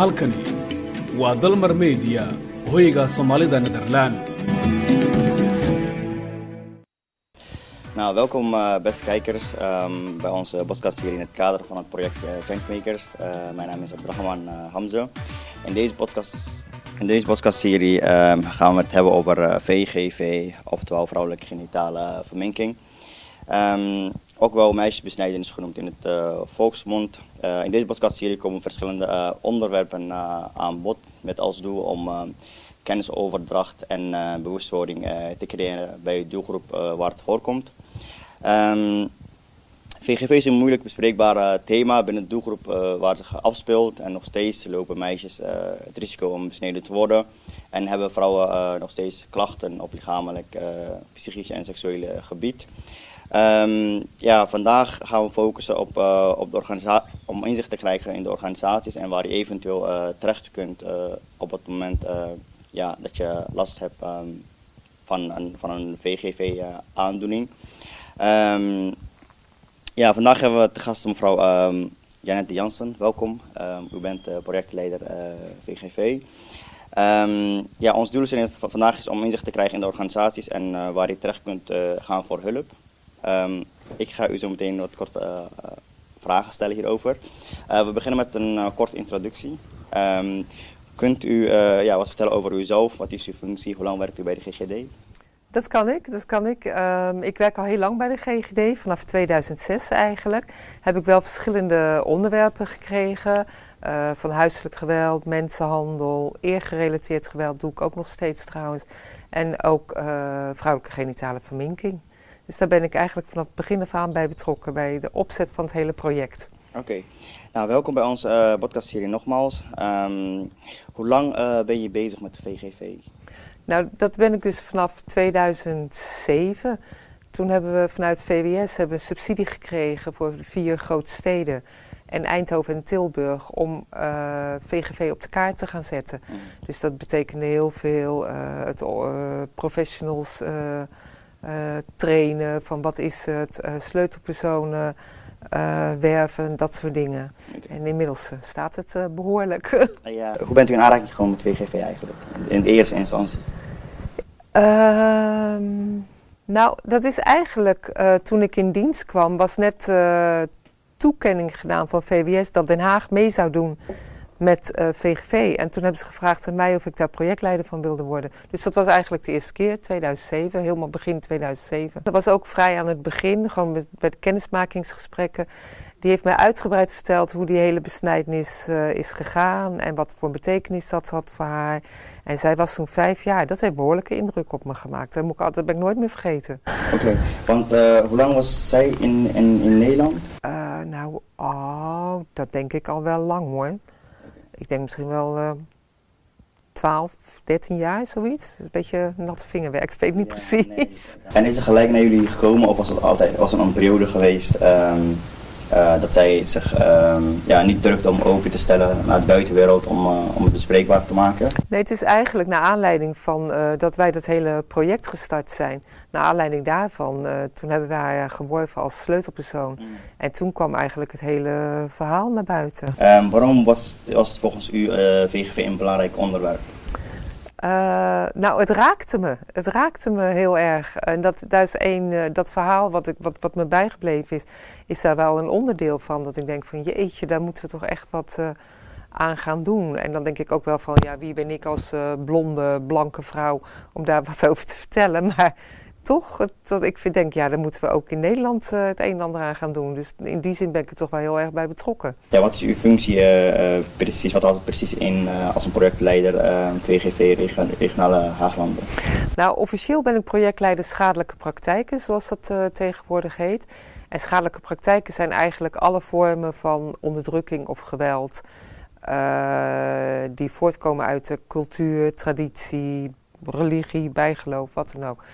halkani waa dalmar media hoyga soomaalida Nou, welkom uh, beste kijkers um, bij onze podcastserie in het kader van het project uh, mijn naam is Abdrahman Hamza. In deze podcast, in deze podcastserie um, gaan we het hebben over VGV, oftewel vrouwelijke genitale verminking. Um, ook wel meisjesbesnijdenis genoemd in het volksmond. in deze podcastserie komen verschillende onderwerpen aan bod met als doel om kennisoverdracht en bewustwording te creëren bij de doelgroep waar het voorkomt. VGV is een moeilijk bespreekbaar thema binnen de doelgroep waar zich afspeelt. En nog steeds lopen meisjes het risico om besneden te worden. En hebben vrouwen nog steeds klachten op lichamelijk, psychisch en seksuele gebied. Um, ja, vandaag gaan we focussen op, op de om inzicht te krijgen in de organisaties en waar je eventueel terecht kunt op het moment ja, dat je last hebt um, van, een, van een VGV-aandoening. Um, ja, vandaag hebben we te gast mevrouw um, Janette Jansen. Welkom. U bent projectleider VGV. ja, ons doel is van vandaag is om inzicht te krijgen in de organisaties en waar je terecht kunt gaan voor hulp. Ik ga u zo meteen wat korte vragen stellen hierover. we beginnen met een korte introductie. kunt u ja, wat vertellen over uzelf? Wat is uw functie? Hoe lang werkt u bij de GGD? Dat kan ik, dat kan ik. Um, ik werk al heel lang bij de GGD, vanaf 2006 eigenlijk. Heb ik wel verschillende onderwerpen gekregen. Van huiselijk geweld, mensenhandel, eergerelateerd geweld doe ik ook nog steeds trouwens. En ook vrouwelijke genitale verminking. Dus daar ben ik eigenlijk vanaf het begin af aan bij betrokken, bij de opzet van het hele project. Oké. Okay. Nou, welkom bij onze uh, podcastserie nogmaals. Um, hoe lang ben je bezig met de VGV? Nou, dat ben ik dus vanaf 2007. Toen hebben we vanuit VWS hebben een subsidie gekregen voor de vier grote steden en Eindhoven en Tilburg om uh, eh, VGV op de kaart te gaan zetten. Mm. Dus dat betekende heel veel uh, het, uh, professionals trainen van wat is het, sleutelpersonen werven, dat soort dingen. En inmiddels staat het behoorlijk. ja, hoe bent u in aanraking gekomen met VGV eigenlijk, in de eerste instantie? Ehm, nou, dat is eigenlijk toen ik in dienst kwam, was net toekenning gedaan van VWS dat Den Haag mee zou doen met uh, VGV. En toen hebben ze gevraagd aan mij of ik daar projectleider van wilde worden. Dus dat was eigenlijk de eerste keer, 2007, helemaal begin 2007. Dat was ook vrij aan het begin, gewoon met, met kennismakingsgesprekken. Die heeft mij uitgebreid verteld hoe die hele besnijdenis uh, is gegaan en wat voor betekenis dat had voor haar. En zij was toen vijf jaar. Dat heeft behoorlijke indruk op me gemaakt. Dat, moet ik altijd, ben ik nooit meer vergeten. Oké, want uh, hoe lang was zij in, in, in Nederland? Nou, oh, dat denk ik al wel lang hoor. Ik denk misschien wel 12, 13 jaar, zoiets. Dat is een beetje natte vingerwerk, dat weet ik niet precies. Nee, en is er gelijk naar jullie gekomen of was het altijd was het een periode geweest um, uh, dat zij zich um, ja, niet durfde om open te stellen naar de buitenwereld om, uh, om het bespreekbaar te maken? Nee, het is eigenlijk naar aanleiding van uh, dat wij dat hele project gestart zijn. Naar aanleiding daarvan, toen hebben wij haar geworven als sleutelpersoon. Mm. En toen kwam eigenlijk het hele verhaal naar buiten. Um, waarom was, was het volgens u VGV een belangrijk onderwerp? Uh, nou, het raakte me. Het raakte me heel erg. En dat, daar is een, uh, dat verhaal wat, ik, wat, wat me bijgebleven is, is daar wel een onderdeel van. Dat ik denk van jeetje, daar moeten we toch echt wat uh, aan gaan doen. En dan denk ik ook wel van, ja, wie ben ik als blonde, blanke vrouw om daar wat over te vertellen. Maar toch, dat ik vind, denk, ja, daar moeten we ook in Nederland uh, het een en ander aan gaan doen. Dus in die zin ben ik er toch wel heel erg bij betrokken. Ja, wat is uw functie uh, precies? Wat houdt het precies in als een projectleider VGV Regionale Haaglanden? Nou, officieel ben ik projectleider schadelijke praktijken, zoals dat tegenwoordig heet. En schadelijke praktijken zijn eigenlijk alle vormen van onderdrukking of geweld. die voortkomen uit de cultuur, traditie, religie, bijgeloof, wat dan ook.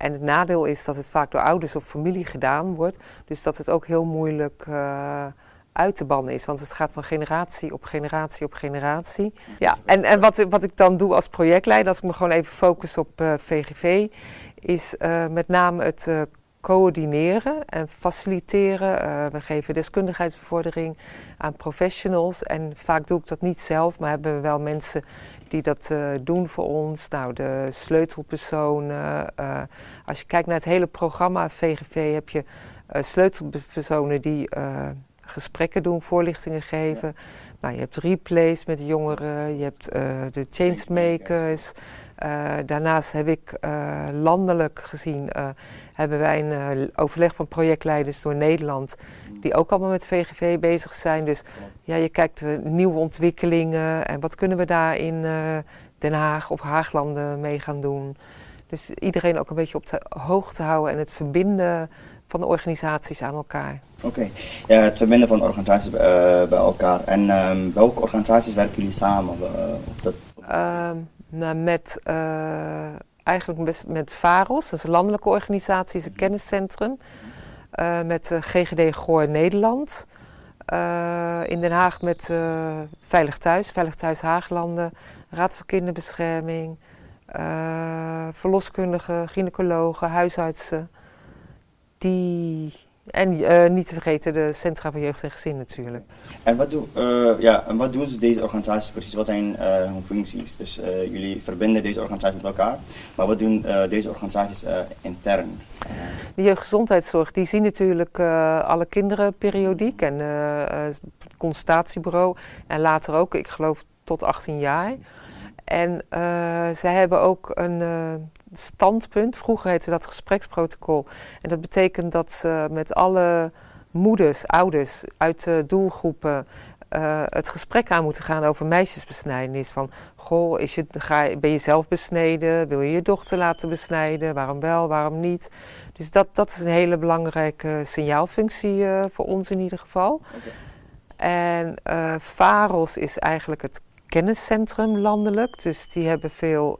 En het nadeel is dat het vaak door ouders of familie gedaan wordt. Dus dat het ook heel moeilijk uh, uit te bannen is. Want het gaat van generatie op generatie op generatie. Ja, en, en wat, wat ik dan doe als projectleider, als ik me gewoon even focus op uh, eh, VGV, is uh, met name het coördineren en faciliteren. We geven deskundigheidsbevordering aan professionals. En vaak doe ik dat niet zelf, maar hebben we wel mensen die dat uh, doen voor ons. Nou, de sleutelpersonen. Uh, als je kijkt naar het hele programma VGV, heb je sleutelpersonen die gesprekken doen, voorlichtingen geven. Nou, je hebt replays met jongeren, je hebt de changemakers. Daarnaast heb ik landelijk gezien hebben wij een overleg van projectleiders door Nederland, die ook allemaal met VGV bezig zijn. Dus ja, je kijkt nieuwe ontwikkelingen en wat kunnen we daar in Den Haag of Haaglanden mee gaan doen. Dus iedereen ook een beetje op de hoogte houden en het verbinden van de organisaties aan elkaar. Oké, okay. ja, het verbinden van organisaties bij elkaar. En um, welke organisaties werken jullie samen op dat? Um, nou, met eigenlijk met VAROS, dat is een landelijke organisatie, is een kenniscentrum. Uh, met uh, GGD Goor Nederland. Uh, in Den Haag met Veilig Thuis, Veilig Thuis Haaglanden, Raad voor Kinderbescherming, verloskundigen, gynaecologen, huisartsen. Die en uh, niet te vergeten de Centra voor Jeugd en Gezin natuurlijk. En wat, doen, uh, ja, en wat doen ze deze organisaties precies? Wat zijn uh, hun functies? Dus jullie verbinden deze organisaties met elkaar. Maar wat doen deze organisaties intern? De jeugdgezondheidszorg die zien natuurlijk alle kinderen periodiek. En het consultatiebureau. En later ook, ik geloof tot 18 jaar. En zij hebben ook een standpunt. Vroeger heette dat gespreksprotocol. En dat betekent dat ze met alle moeders, ouders uit de doelgroepen uh, het gesprek aan moeten gaan over meisjesbesnijdenis. Van, goh, is je, ga, ben je zelf besneden? Wil je je dochter laten besnijden? Waarom wel, waarom niet? Dus dat, dat is een hele belangrijke signaalfunctie uh, voor ons in ieder geval. Okay. En uh, VAROS is eigenlijk het kenniscentrum landelijk. Dus die hebben veel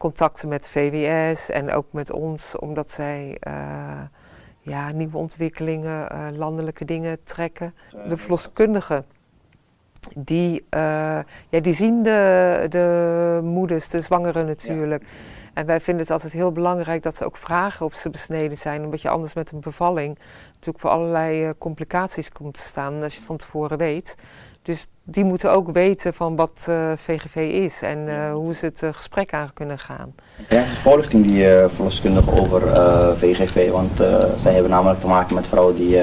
contacten met VWS en ook met ons, omdat zij uh, ja, nieuwe ontwikkelingen, uh, landelijke dingen trekken. De verloskundigen, die, uh, ja, die zien de, de moeders, de zwangeren natuurlijk. Ja. En wij vinden het altijd heel belangrijk dat ze ook vragen of ze besneden zijn, omdat je anders met een bevalling natuurlijk voor allerlei complicaties komt te staan als je het van tevoren weet. Dus die moeten ook weten van wat uh, eh, VGV is en uh, hoe ze het uh, gesprek aan kunnen gaan. De voorlichting die verloskundigen over VGV, want zij hebben namelijk te maken met vrouwen die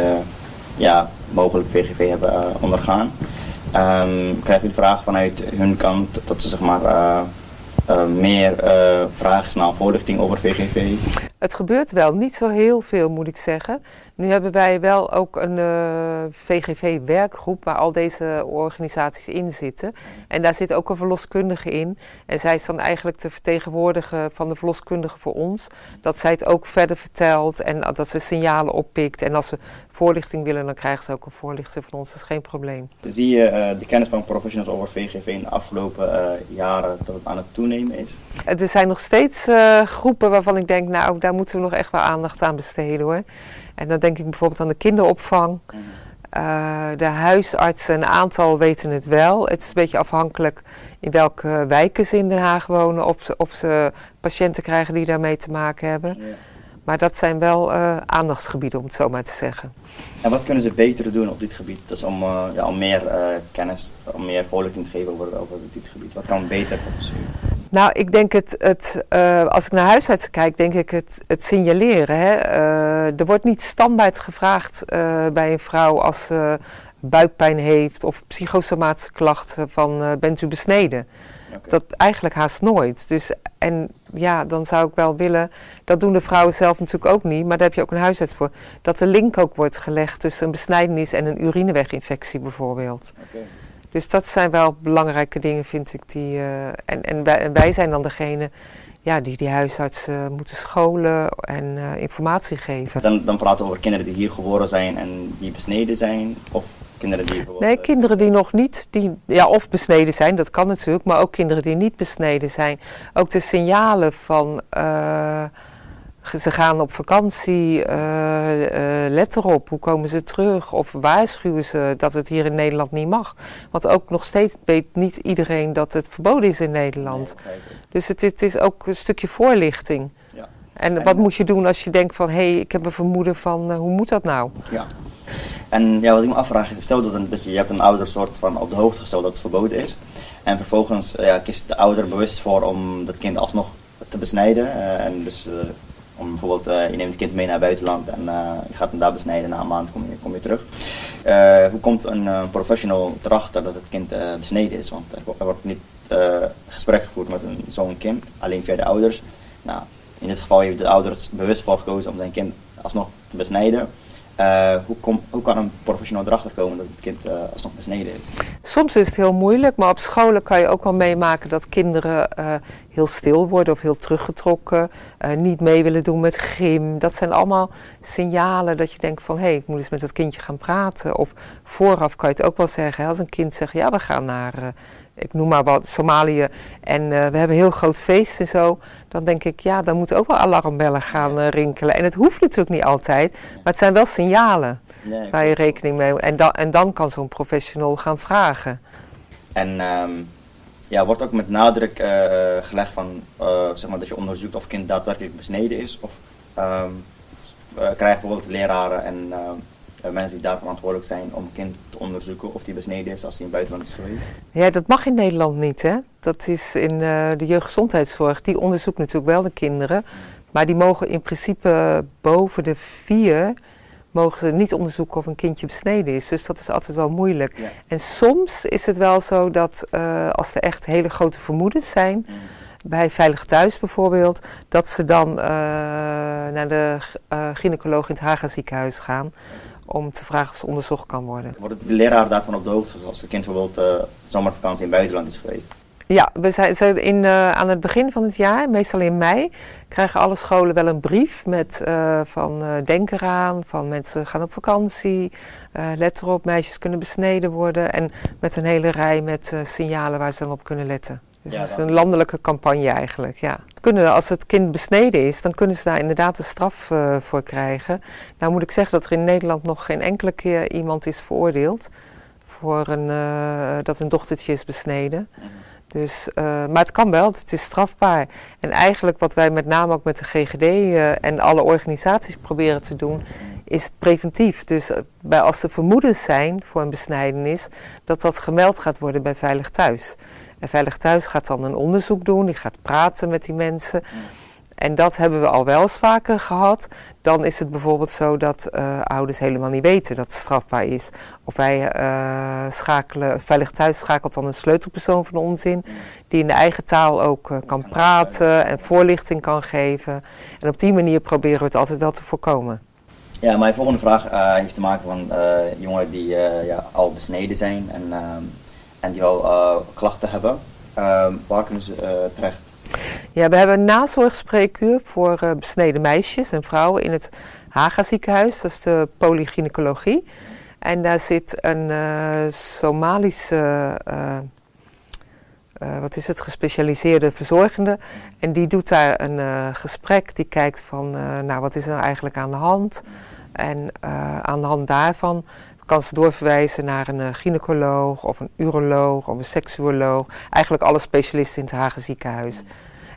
ja, mogelijk VGV hebben ondergaan. Um, krijg je de vraag vanuit hun kant dat ze zeg maar meer vragen naar voorlichting over VGV? Het gebeurt wel, niet zo heel veel moet ik zeggen. Nu hebben wij wel ook een uh, eh, VGV-werkgroep waar al deze organisaties in zitten. En daar zit ook een verloskundige in. En zij is dan eigenlijk de vertegenwoordiger van de verloskundige voor ons. Dat zij het ook verder vertelt en dat ze signalen oppikt. En als ze voorlichting willen, dan krijgen ze ook een voorlichter van ons. Dat is geen probleem. Zie je uh, de kennis van professionals over VGV in de afgelopen uh, jaren dat het aan het toenemen is? Er zijn nog steeds groepen waarvan ik denk, nou, daar moeten we nog echt wel aandacht aan besteden hoor. En dan denk ik bijvoorbeeld aan de kinderopvang. Uh, de huisartsen, een aantal weten het wel. Het is een beetje afhankelijk in welke wijken ze in Den Haag wonen, of ze, of ze patiënten krijgen die daarmee te maken hebben. Ja. Maar dat zijn wel uh, aandachtsgebieden, om het zo maar te zeggen. En wat kunnen ze beter doen op dit gebied? Dus om, uh, ja, om meer kennis, om meer voorlichting te geven over, over dit gebied. Wat kan beter volgens u? Nou, ik denk het, het uh, als ik naar huisartsen kijk, denk ik het, het signaleren. Hè. Uh, er wordt niet standaard gevraagd uh, bij een vrouw als ze buikpijn heeft of psychosomatische klachten van bent u besneden. Okay. Dat eigenlijk haast nooit. Dus, en ja, dan zou ik wel willen, dat doen de vrouwen zelf natuurlijk ook niet, maar daar heb je ook een huisarts voor, dat de link ook wordt gelegd tussen een besnijdenis en een urineweginfectie bijvoorbeeld. Okay. Dus dat zijn wel belangrijke dingen, vind ik. Die, uh, en, en, wij, en, wij, zijn dan degene ja, die die huisartsen uh, moeten scholen en uh, informatie geven. Dan, dan praten we over kinderen die hier geboren zijn en die besneden zijn? Of kinderen die Nee, kinderen die nog niet, die, ja, of besneden zijn, dat kan natuurlijk, maar ook kinderen die niet besneden zijn. Ook de signalen van ze gaan op vakantie, uh, uh, let erop, hoe komen ze terug? Of waarschuwen ze dat het hier in Nederland niet mag? Want ook nog steeds weet niet iedereen dat het verboden is in Nederland. Nee, dus het, het, is ook een stukje voorlichting. Ja. En wat moet je doen als je denkt van, hé, hey, ik heb een vermoeden van, hoe moet dat nou? Ja. En ja, wat ik me afvraag, stel dat, een, dat je, je hebt een ouder soort van op de hoogte gesteld dat het verboden is. En vervolgens ja, kiest de ouder bewust voor om dat kind alsnog te besnijden. en dus om bijvoorbeeld, je neemt het kind mee naar het buitenland en je gaat hem daar besnijden. Na een maand kom je, terug. hoe komt een professional erachter dat het kind besneden is? Want er wordt niet gesprek gevoerd met zo'n kind, alleen via de ouders. Nou, in dit geval heeft de ouders bewust voor gekozen om zijn kind alsnog te besnijden. Uh, hoe, hoe, kan een professional erachter komen dat het kind uh, alsnog besneden is? Soms is het heel moeilijk, maar op scholen kan je ook wel meemaken dat kinderen uh, heel stil worden of heel teruggetrokken, niet mee willen doen met gym. Dat zijn allemaal signalen dat je denkt van hé, hey, ik moet eens met dat kindje gaan praten. Of vooraf kan je het ook wel zeggen, als een kind zegt ja, we gaan naar ik noem maar wat, Somalië. En uh, we hebben een heel groot feest en zo. Dan denk ik, ja, dan moeten ook wel alarmbellen gaan uh, rinkelen. En het hoeft natuurlijk niet altijd, maar het zijn wel signalen nee, waar je rekening mee en, dan en dan kan zo'n professional gaan vragen. En um, ja, wordt ook met nadruk uh, gelegd van, zeg maar, dat je onderzoekt of kind daadwerkelijk besneden is? Of um, krijgen bijvoorbeeld leraren en uh, mensen die daar verantwoordelijk zijn om een kind te onderzoeken of die besneden is als hij in het buitenland is geweest? Ja, dat mag in Nederland niet, hè? Dat is in uh, de jeugdgezondheidszorg. Die onderzoekt natuurlijk wel de kinderen. Maar die mogen in principe boven de vier mogen ze niet onderzoeken of een kindje besneden is. Dus dat is altijd wel moeilijk. Ja. En soms is het wel zo dat uh, als er echt hele grote vermoedens zijn, mm. bij Veilig Thuis bijvoorbeeld, dat ze dan uh, naar de uh, gynaecoloog in het Haga ziekenhuis gaan om te vragen of ze onderzocht kan worden. Wordt de leraar daarvan op de hoogte als het kind bijvoorbeeld uh, zomervakantie in buitenland is geweest? Ja, we zijn, in, uh, aan het begin van het jaar, meestal in mei, krijgen alle scholen wel een brief met uh, van uh, denk eraan, van mensen gaan op vakantie, let erop, meisjes kunnen besneden worden en met een hele rij met signalen waar ze dan op kunnen letten. Dus ja, het is een landelijke campagne eigenlijk, ja. Kunnen, als het kind besneden is, dan kunnen ze daar inderdaad een straf uh, voor krijgen. Nou moet ik zeggen dat er in Nederland nog geen enkele keer iemand is veroordeeld voor een, uh, dat een dochtertje is besneden. Dus, uh, maar het kan wel, het is strafbaar. En eigenlijk wat wij met name ook met de GGD en alle organisaties proberen te doen, is preventief. Dus bij, als er vermoedens zijn voor een besnijdenis, dat dat gemeld gaat worden bij Veilig Thuis. En Veilig Thuis gaat dan een onderzoek doen, die gaat praten met die mensen. En dat hebben we al wel eens vaker gehad. Dan is het bijvoorbeeld zo dat uh, ouders helemaal niet weten dat het strafbaar is. Of wij uh, schakelen, Veilig Thuis schakelt dan een sleutelpersoon van ons in. Die in de eigen taal ook uh, kan praten en voorlichting kan geven. En op die manier proberen we het altijd wel te voorkomen. Ja, mijn volgende vraag heeft te maken van jongeren die ja, al besneden zijn. En ehm, en die wel uh, klachten hebben, uh, waar kunnen ze uh, terecht? Ja, we hebben een nazorgspreekuur voor uh, besneden meisjes en vrouwen in het Haga ziekenhuis. Dat is de polygynecologie. En daar zit een Somalische, wat is het, gespecialiseerde verzorgende. En die doet daar een gesprek. Die kijkt van, nou wat is er eigenlijk aan de hand? En aan de hand daarvan kan ze doorverwijzen naar een uh, gynaecoloog of een uroloog of een seksuoloog. Eigenlijk alle specialisten in het Hagen ziekenhuis.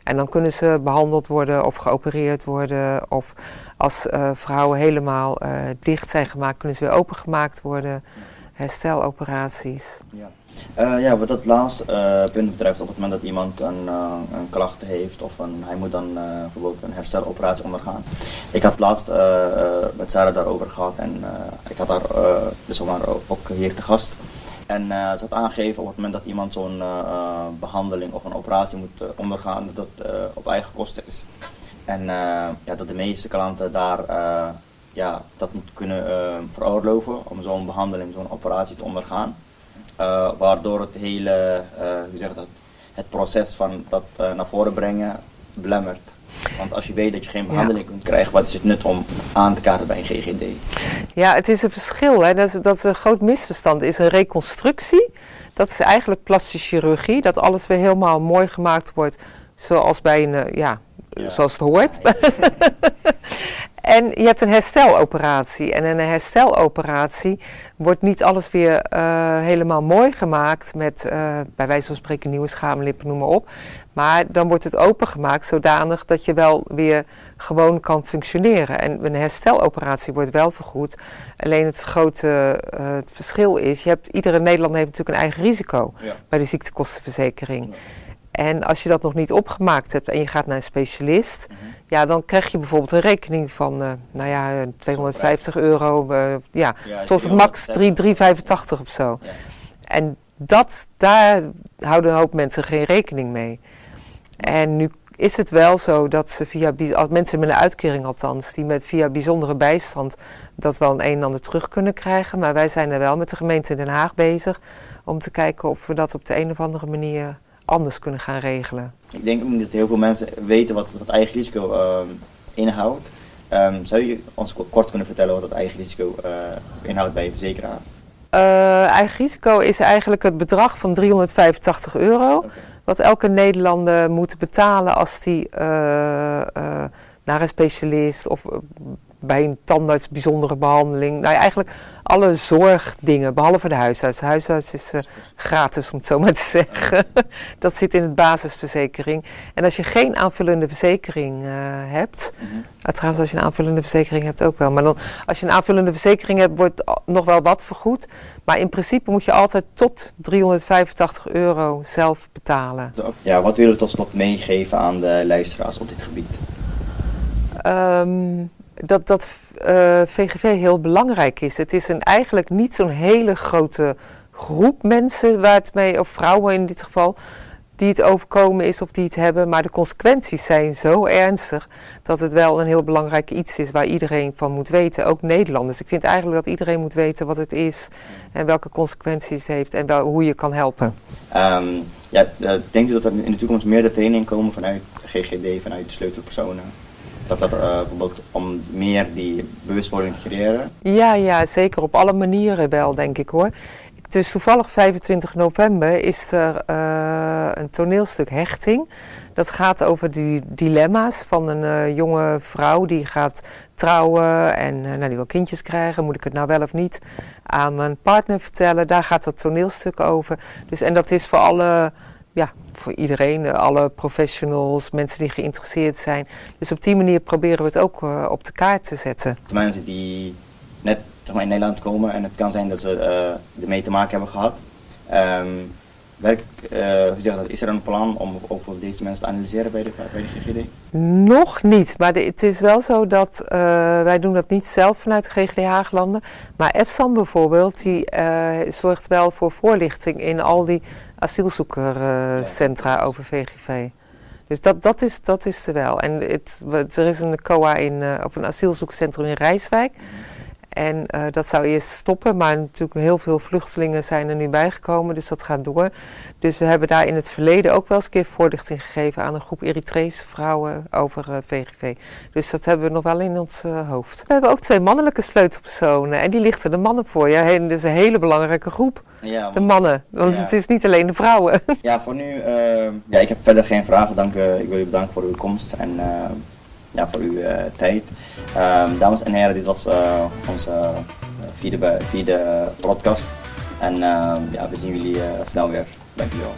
En dan kunnen ze behandeld worden of geopereerd worden. Of als uh, vrouwen helemaal uh, dicht zijn gemaakt, kunnen ze weer opengemaakt worden. Hersteloperaties. Ja. Uh, ja, wat dat laatste uh, punt betreft, op het moment dat iemand een, uh, een klacht heeft of een, hij moet dan bijvoorbeeld een hersteloperatie ondergaan. Ik had laatst met Sarah daarover gehad en ik had daar dus maar ook hier te gast. En ze had aangegeven op het moment dat iemand zo'n behandeling of een operatie moet ondergaan, dat dat op eigen kosten is. En ja, dat de meeste klanten daar ja, dat niet kunnen veroorloven om zo'n behandeling, zo'n operatie te ondergaan. Uh, waardoor het hele, uh, hoe zeg dat, het proces van dat uh, naar voren brengen belemmert. Want als je weet dat je geen behandeling ja. kunt krijgen, wat is het nut om aan te kaarten bij een GGD? Ja, het is een verschil. Hè. Dat, is, dat is een groot misverstand. is een reconstructie. Dat is eigenlijk plastische chirurgie. Dat alles weer helemaal mooi gemaakt wordt. Zoals bij een, ja, ja. zoals het hoort. En je hebt een hersteloperatie. En in een hersteloperatie wordt niet alles weer eh, helemaal mooi gemaakt met, uh, bij wijze van spreken, nieuwe schaamlippen, noem maar op. Maar dan wordt het opengemaakt zodanig dat je wel weer gewoon kan functioneren. En een hersteloperatie wordt wel vergoed. Alleen het grote uh, het verschil is, je hebt, iedere Nederlander heeft natuurlijk een eigen risico Ja. bij de ziektekostenverzekering. En als je dat nog niet opgemaakt hebt en je gaat naar een specialist, Mhm. Ja, dan krijg je bijvoorbeeld een rekening van, eh, nou ja, eh, 250 euro, eh, ja, Ja, tot het max 3 3,85 of zo. Ja. En dat, daar houden een hoop mensen geen rekening mee. En nu is het wel zo dat ze via, als mensen met een uitkering althans, die met via bijzondere bijstand dat wel een een en ander terug kunnen krijgen. Maar wij zijn er wel met de gemeente Den Haag bezig om te kijken of we dat op de een of andere manier anders kunnen gaan regelen. Ik denk dat heel veel mensen weten wat, wat eigen risico ehm, inhoudt. Ehm, zou je ons ko- kort kunnen vertellen wat dat eigen risico eh, inhoudt bij je verzekeraar? Eh, eigen risico is eigenlijk het bedrag van 385 euro. Wat elke Nederlander moet betalen als die eh, naar een specialist of bij een tandarts bijzondere behandeling. Nou ja, eigenlijk alle zorgdingen, behalve de huisarts. De huisarts is eh, gratis, om het zo maar te zeggen. Dat zit in het basisverzekering. En als je geen aanvullende verzekering eh, hebt, Mhm. Ah, trouwens, als je een aanvullende verzekering hebt ook wel. Maar dan, als je een aanvullende verzekering hebt, wordt nog wel wat vergoed. Maar in principe moet je altijd tot 385 euro zelf betalen. Ja, wat willen we tot slot meegeven aan de luisteraars op dit gebied? Ehm, dat dat eh, VGV heel belangrijk is. Het is een, eigenlijk niet zo'n hele grote groep mensen waar het mee, of vrouwen in dit geval, die het overkomen is of die het hebben. Maar de consequenties zijn zo ernstig dat het wel een heel belangrijk iets is waar iedereen van moet weten, ook Nederlanders. Ik vind eigenlijk dat iedereen moet weten wat het is en welke consequenties het heeft en wel, hoe je kan helpen. Ehm, ja, eh, denkt u dat er in de toekomst meer trainingen komen vanuit GGD, vanuit de sleutelpersonen? Dat dat eh, bijvoorbeeld om meer die bewustwording te creëren? Ja, ja, zeker op alle manieren wel, denk ik hoor. Het is toevallig 25 november is er eh, een toneelstuk Hechting. Dat gaat over die dilemma's van een eh, jonge vrouw die gaat trouwen en nou, die wil kindjes krijgen. Moet ik het nou wel of niet aan mijn partner vertellen? Daar gaat dat toneelstuk over. Dus, en dat is voor alle, ja, voor iedereen, eh, alle professionals, mensen die geïnteresseerd zijn. Dus op die manier proberen we het ook eh, op de kaart te zetten. De mensen die net zeg maar, in Nederland komen en het kan zijn dat ze eh, ermee te maken hebben gehad. Ehm, werkt, hoe zeg dat, is er een plan om ook voor deze mensen te analyseren bij de, bij de GGD? Nog niet, maar de- het is wel zo dat wij doen dat niet zelf vanuit de GGD Haaglanden. Maar EFSAM bijvoorbeeld, die zorgt wel voor voorlichting in al die asielzoekercentra over VGV. Dus dat, dat, is, dat is er wel. En het, er is een COA in, eh, op een asielzoekcentrum in Rijswijk. En eh, dat zou eerst stoppen, maar natuurlijk heel veel vluchtelingen zijn er nu bijgekomen, dus dat gaat door. Dus we hebben daar in het verleden ook wel eens een keer voorlichting gegeven aan een groep Eritrese vrouwen over eh, VGV. Dus dat hebben we nog wel in ons eh, hoofd. We hebben ook twee mannelijke sleutelpersonen en die lichten de mannen voor. Ja, en dat is een hele belangrijke groep, Ja, de mannen. Want Ja. het is niet alleen de vrouwen. ja voor nu, ja, ik heb verder geen vragen. Dank, eh, ik wil u bedanken voor uw komst en eh, ja, voor uw eh, tijd. Ehm, dames en heren, dit was eh, onze eh, vierde, vierde podcast. En ehm, ja, we zien jullie snel weer. Dankjewel.